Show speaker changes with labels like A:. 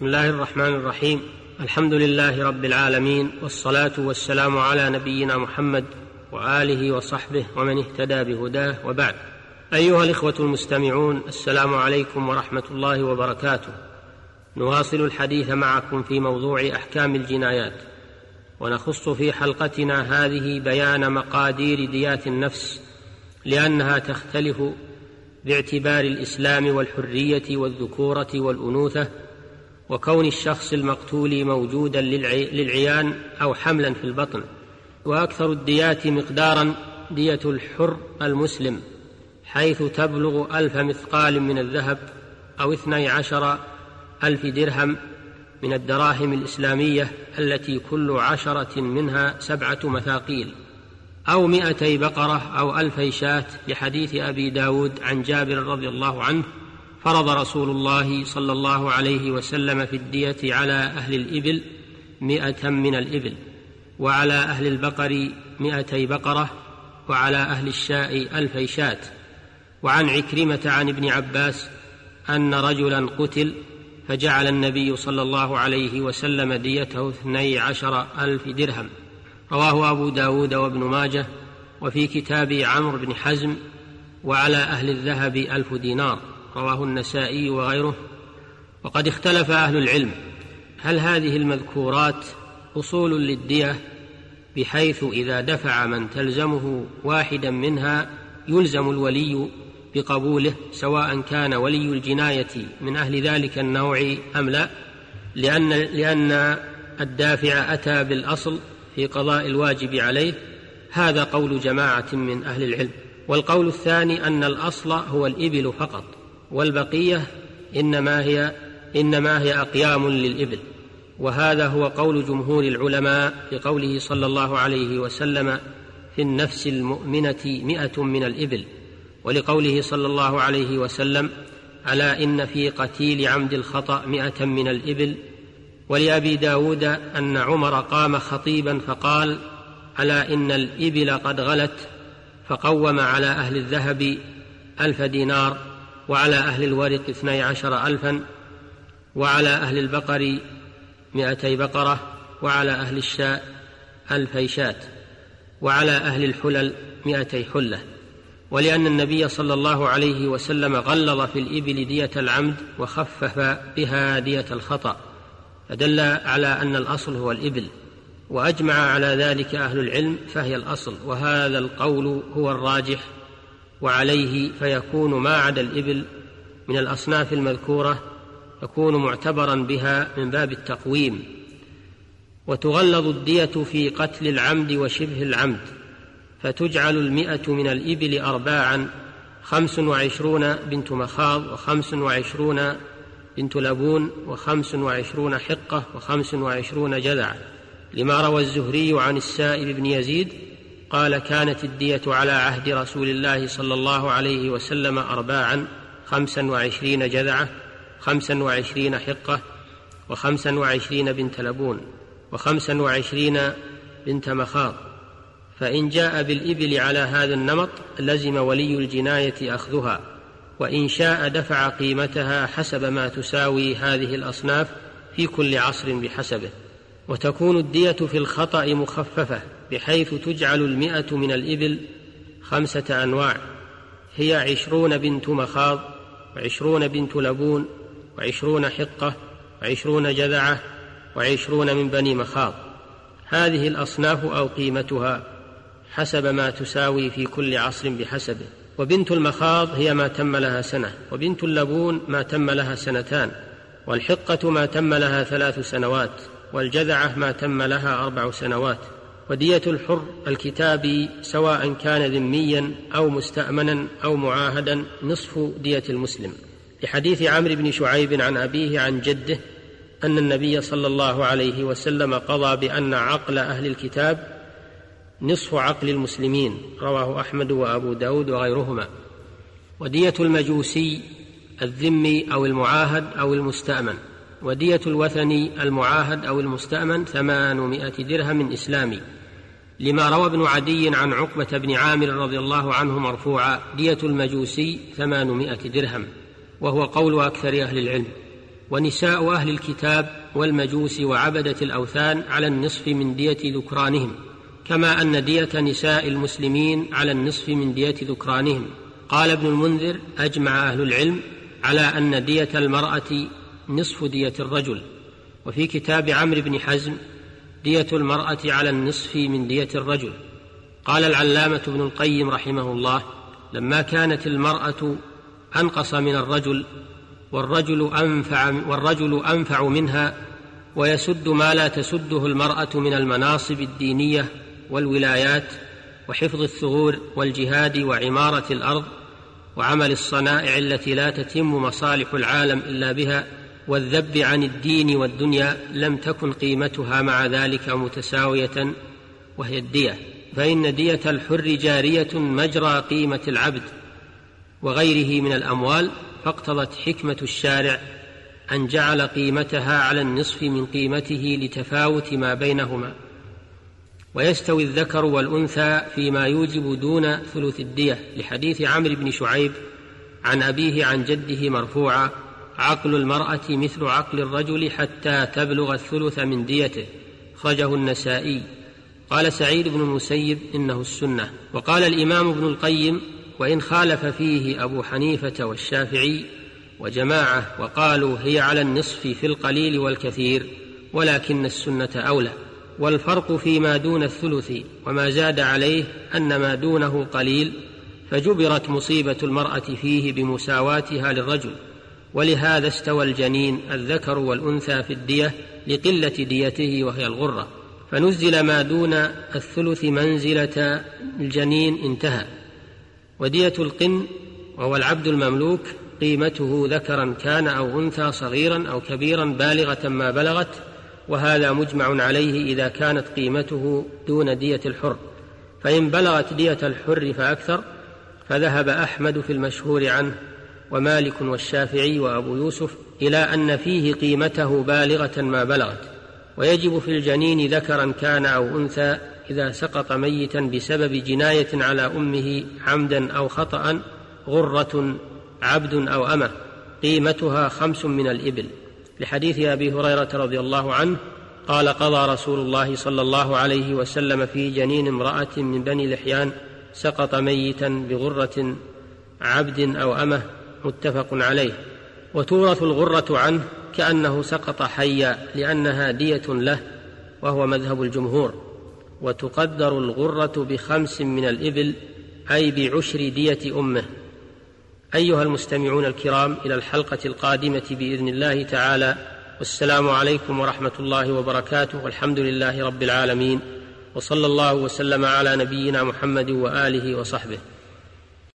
A: بسم الله الرحمن الرحيم. الحمد لله رب العالمين والصلاة والسلام على نبينا محمد وآله وصحبه ومن اهتدى بهداه وبعد. أيها الإخوة المستمعون السلام عليكم ورحمة الله وبركاته. نواصل الحديث معكم في موضوع أحكام الجنايات. ونخص في حلقتنا هذه بيان مقادير ديات النفس لأنها تختلف باعتبار الإسلام والحرية والذكورة والأنوثة وكون الشخص المقتول موجودا للعيان أو حملا في البطن وأكثر الديات مقدارا دية الحر المسلم حيث تبلغ ألف مثقال من الذهب أو اثني عشر ألف درهم من الدراهم الإسلامية التي كل عشرة منها سبعة مثاقيل أو مئتي بقرة أو ألفي شاة لحديث أبي داود عن جابر رضي الله عنه فرض رسول الله صلى الله عليه وسلم في الدية على أهل الإبل مئة من الإبل وعلى أهل البقر مئتي بقرة وعلى أهل الشاء ألفي شاة. وعن عكرمة عن ابن عباس أن رجلا قتل فجعل النبي صلى الله عليه وسلم ديته اثني عشر ألف درهم. رواه أبو داود وابن ماجه وفي كتاب عمرو بن حزم وعلى أهل الذهب ألف دينار. رواه النسائي وغيره وقد اختلف أهل العلم. هل هذه المذكورات أصول للدية؟ بحيث إذا دفع من تلزمه واحدا منها يلزم الولي بقبوله سواء كان ولي الجناية من أهل ذلك النوع أم لا لأن لأن الدافع أتى بالأصل في قضاء الواجب عليه. هذا قول جماعة من أهل العلم. والقول الثاني أن الأصل هو الإبل فقط. والبقية إنما هي إنما هي أقيام للإبل. وهذا هو قول جمهور العلماء في قوله صلى الله عليه وسلم في النفس المؤمنة مئة من الإبل. ولقوله صلى الله عليه وسلم ألا إن في قتيل عمد الخطأ مئة من الإبل. ولأبي داود أن عمر قام خطيبا فقال ألا إن الإبل قد غلت فقوم على أهل الذهب ألف دينار وعلى أهل الورق اثني عشر ألفا وعلى أهل البقر مئتي بقرة وعلى أهل الشاء ألفي شاة وعلى أهل الحلل مئتي حلة. ولأن النبي صلى الله عليه وسلم غلظ في الإبل دية العمد وخفف بها دية الخطأ فدل على أن الأصل هو الإبل. وأجمع على ذلك أهل العلم فهي الأصل وهذا القول هو الراجح. وعليه فيكون ما عدا الإبل من الأصناف المذكورة يكون معتبرا بها من باب التقويم. وتغلظ الدية في قتل العمد وشبه العمد فتجعل المئة من الإبل أرباعا خمس وعشرون بنت مخاض وخمس وعشرون بنت لبون وخمس وعشرون حقة وخمس وعشرون جذعة لما روى الزهري عن السائب بن يزيد قال كانت الدية على عهد رسول الله صلى الله عليه وسلم أرباعا خمسا وعشرين جذعة خمسا وعشرين حقة وخمسا وعشرين بنت لبون وخمسا وعشرين بنت مخاض. فإن جاء بالإبل على هذا النمط لزم ولي الجناية أخذها وإن شاء دفع قيمتها حسب ما تساوي هذه الأصناف في كل عصر بحسبه. وتكون الدية في الخطأ مخففة بحيث تجعل المئة من الإبل خمسة أنواع. هي عشرون بنت مخاض وعشرون بنت لبون وعشرون حقة وعشرون جذعة وعشرون من بني مخاض. هذه الأصناف أو قيمتها حسب ما تساوي في كل عصر بحسبه. وبنت المخاض هي ما تم لها سنة وبنت اللبون ما تم لها سنتان والحقة ما تم لها ثلاث سنوات. والجذعة ما تم لها أربع سنوات. ودية الحر الكتابي سواء كان ذميا أو مستأمنا أو معاهدا نصف دية المسلم. لحديث عمرو بن شعيب عن أبيه عن جده أن النبي صلى الله عليه وسلم قضى بأن عقل أهل الكتاب نصف عقل المسلمين رواه أحمد وأبو داود وغيرهما. ودية المجوسي الذمي أو المعاهد أو المستأمن. ودية الوثني المعاهد أو المستأمن ثمانمائة درهم إسلامي. لما روى ابن عدي عن عقبة بن عامر رضي الله عنه مرفوعا دية المجوسي ثمانمائة درهم وهو قول أكثر أهل العلم. ونساء أهل الكتاب والمجوس وعبدة الأوثان على النصف من دية ذكرانهم كما أن دية نساء المسلمين على النصف من دية ذكرانهم. قال ابن المنذر أجمع أهل العلم على أن دية المرأة نصف دية الرجل. وفي كتاب عمرو بن حزم دية المرأة على النصف من دية الرجل. قال العلامة ابن القيم رحمه الله لما كانت المرأة أنقص من الرجل والرجل أنفع والرجل أنفع منها ويسد ما لا تسده المرأة من المناصب الدينية والولايات وحفظ الثغور والجهاد وعمارة الأرض وعمل الصنائع التي لا تتم مصالح العالم إلا بها والذب عن الدين والدنيا لم تكن قيمتها مع ذلك متساوية وهي الدية. فإن دية الحر جارية مجرى قيمة العبد وغيره من الأموال فاقتضت حكمة الشارع أن جعل قيمتها على النصف من قيمته لتفاوت ما بينهما. ويستوي الذكر والأنثى فيما يوجب دون ثلث الدية لحديث عمرو بن شعيب عن أبيه عن جده مرفوعا عقل المرأة مثل عقل الرجل حتى تبلغ الثلث من ديته. خرجه النسائي. قال سعيد بن المسيب إنه السنة. وقال الإمام ابن القيم وإن خالف فيه أبو حنيفة والشافعي وجماعة وقالوا هي على النصف في القليل والكثير ولكن السنة أولى. والفرق فيما دون الثلث وما زاد عليه أن ما دونه قليل فجبرت مصيبة المرأة فيه بمساواتها للرجل. ولهذا استوى الجنين الذكر والأنثى في الدية لقلة ديته وهي الغرة فنزل ما دون الثلث منزلة الجنين انتهى. ودية القن وهو العبد المملوك قيمته ذكرا كان أو أنثى صغيرا أو كبيرا بالغة ما بلغت وهذا مجمع عليه إذا كانت قيمته دون دية الحر. فإن بلغت دية الحر فأكثر فذهب أحمد في المشهور عنه. ومالك والشافعي وأبو يوسف إلى أن فيه قيمته بالغة ما بلغت ويجب في الجنين ذكرا كان أو أنثى إذا سقط ميتا بسبب جناية على أمه عمدا أو خطا غرة عبد أو أمة قيمتها خمس من الإبل. لحديث أبي هريرة رضي الله عنه قال قضى رسول الله صلى الله عليه وسلم في جنين امرأة من بني لحيان سقط ميتا بغرة عبد أو أمة متفق عليه وتورث الغرة عنه كأنه سقط حيا لأنها دية له وهو مذهب الجمهور. وتقدر الغرة بخمس من الإبل أي بعشر دية أمه. أيها المستمعون الكرام إلى الحلقة القادمة بإذن الله تعالى. والسلام عليكم ورحمة الله وبركاته. والحمد لله رب العالمين. وصلى الله وسلم على نبينا محمد وآله وصحبه.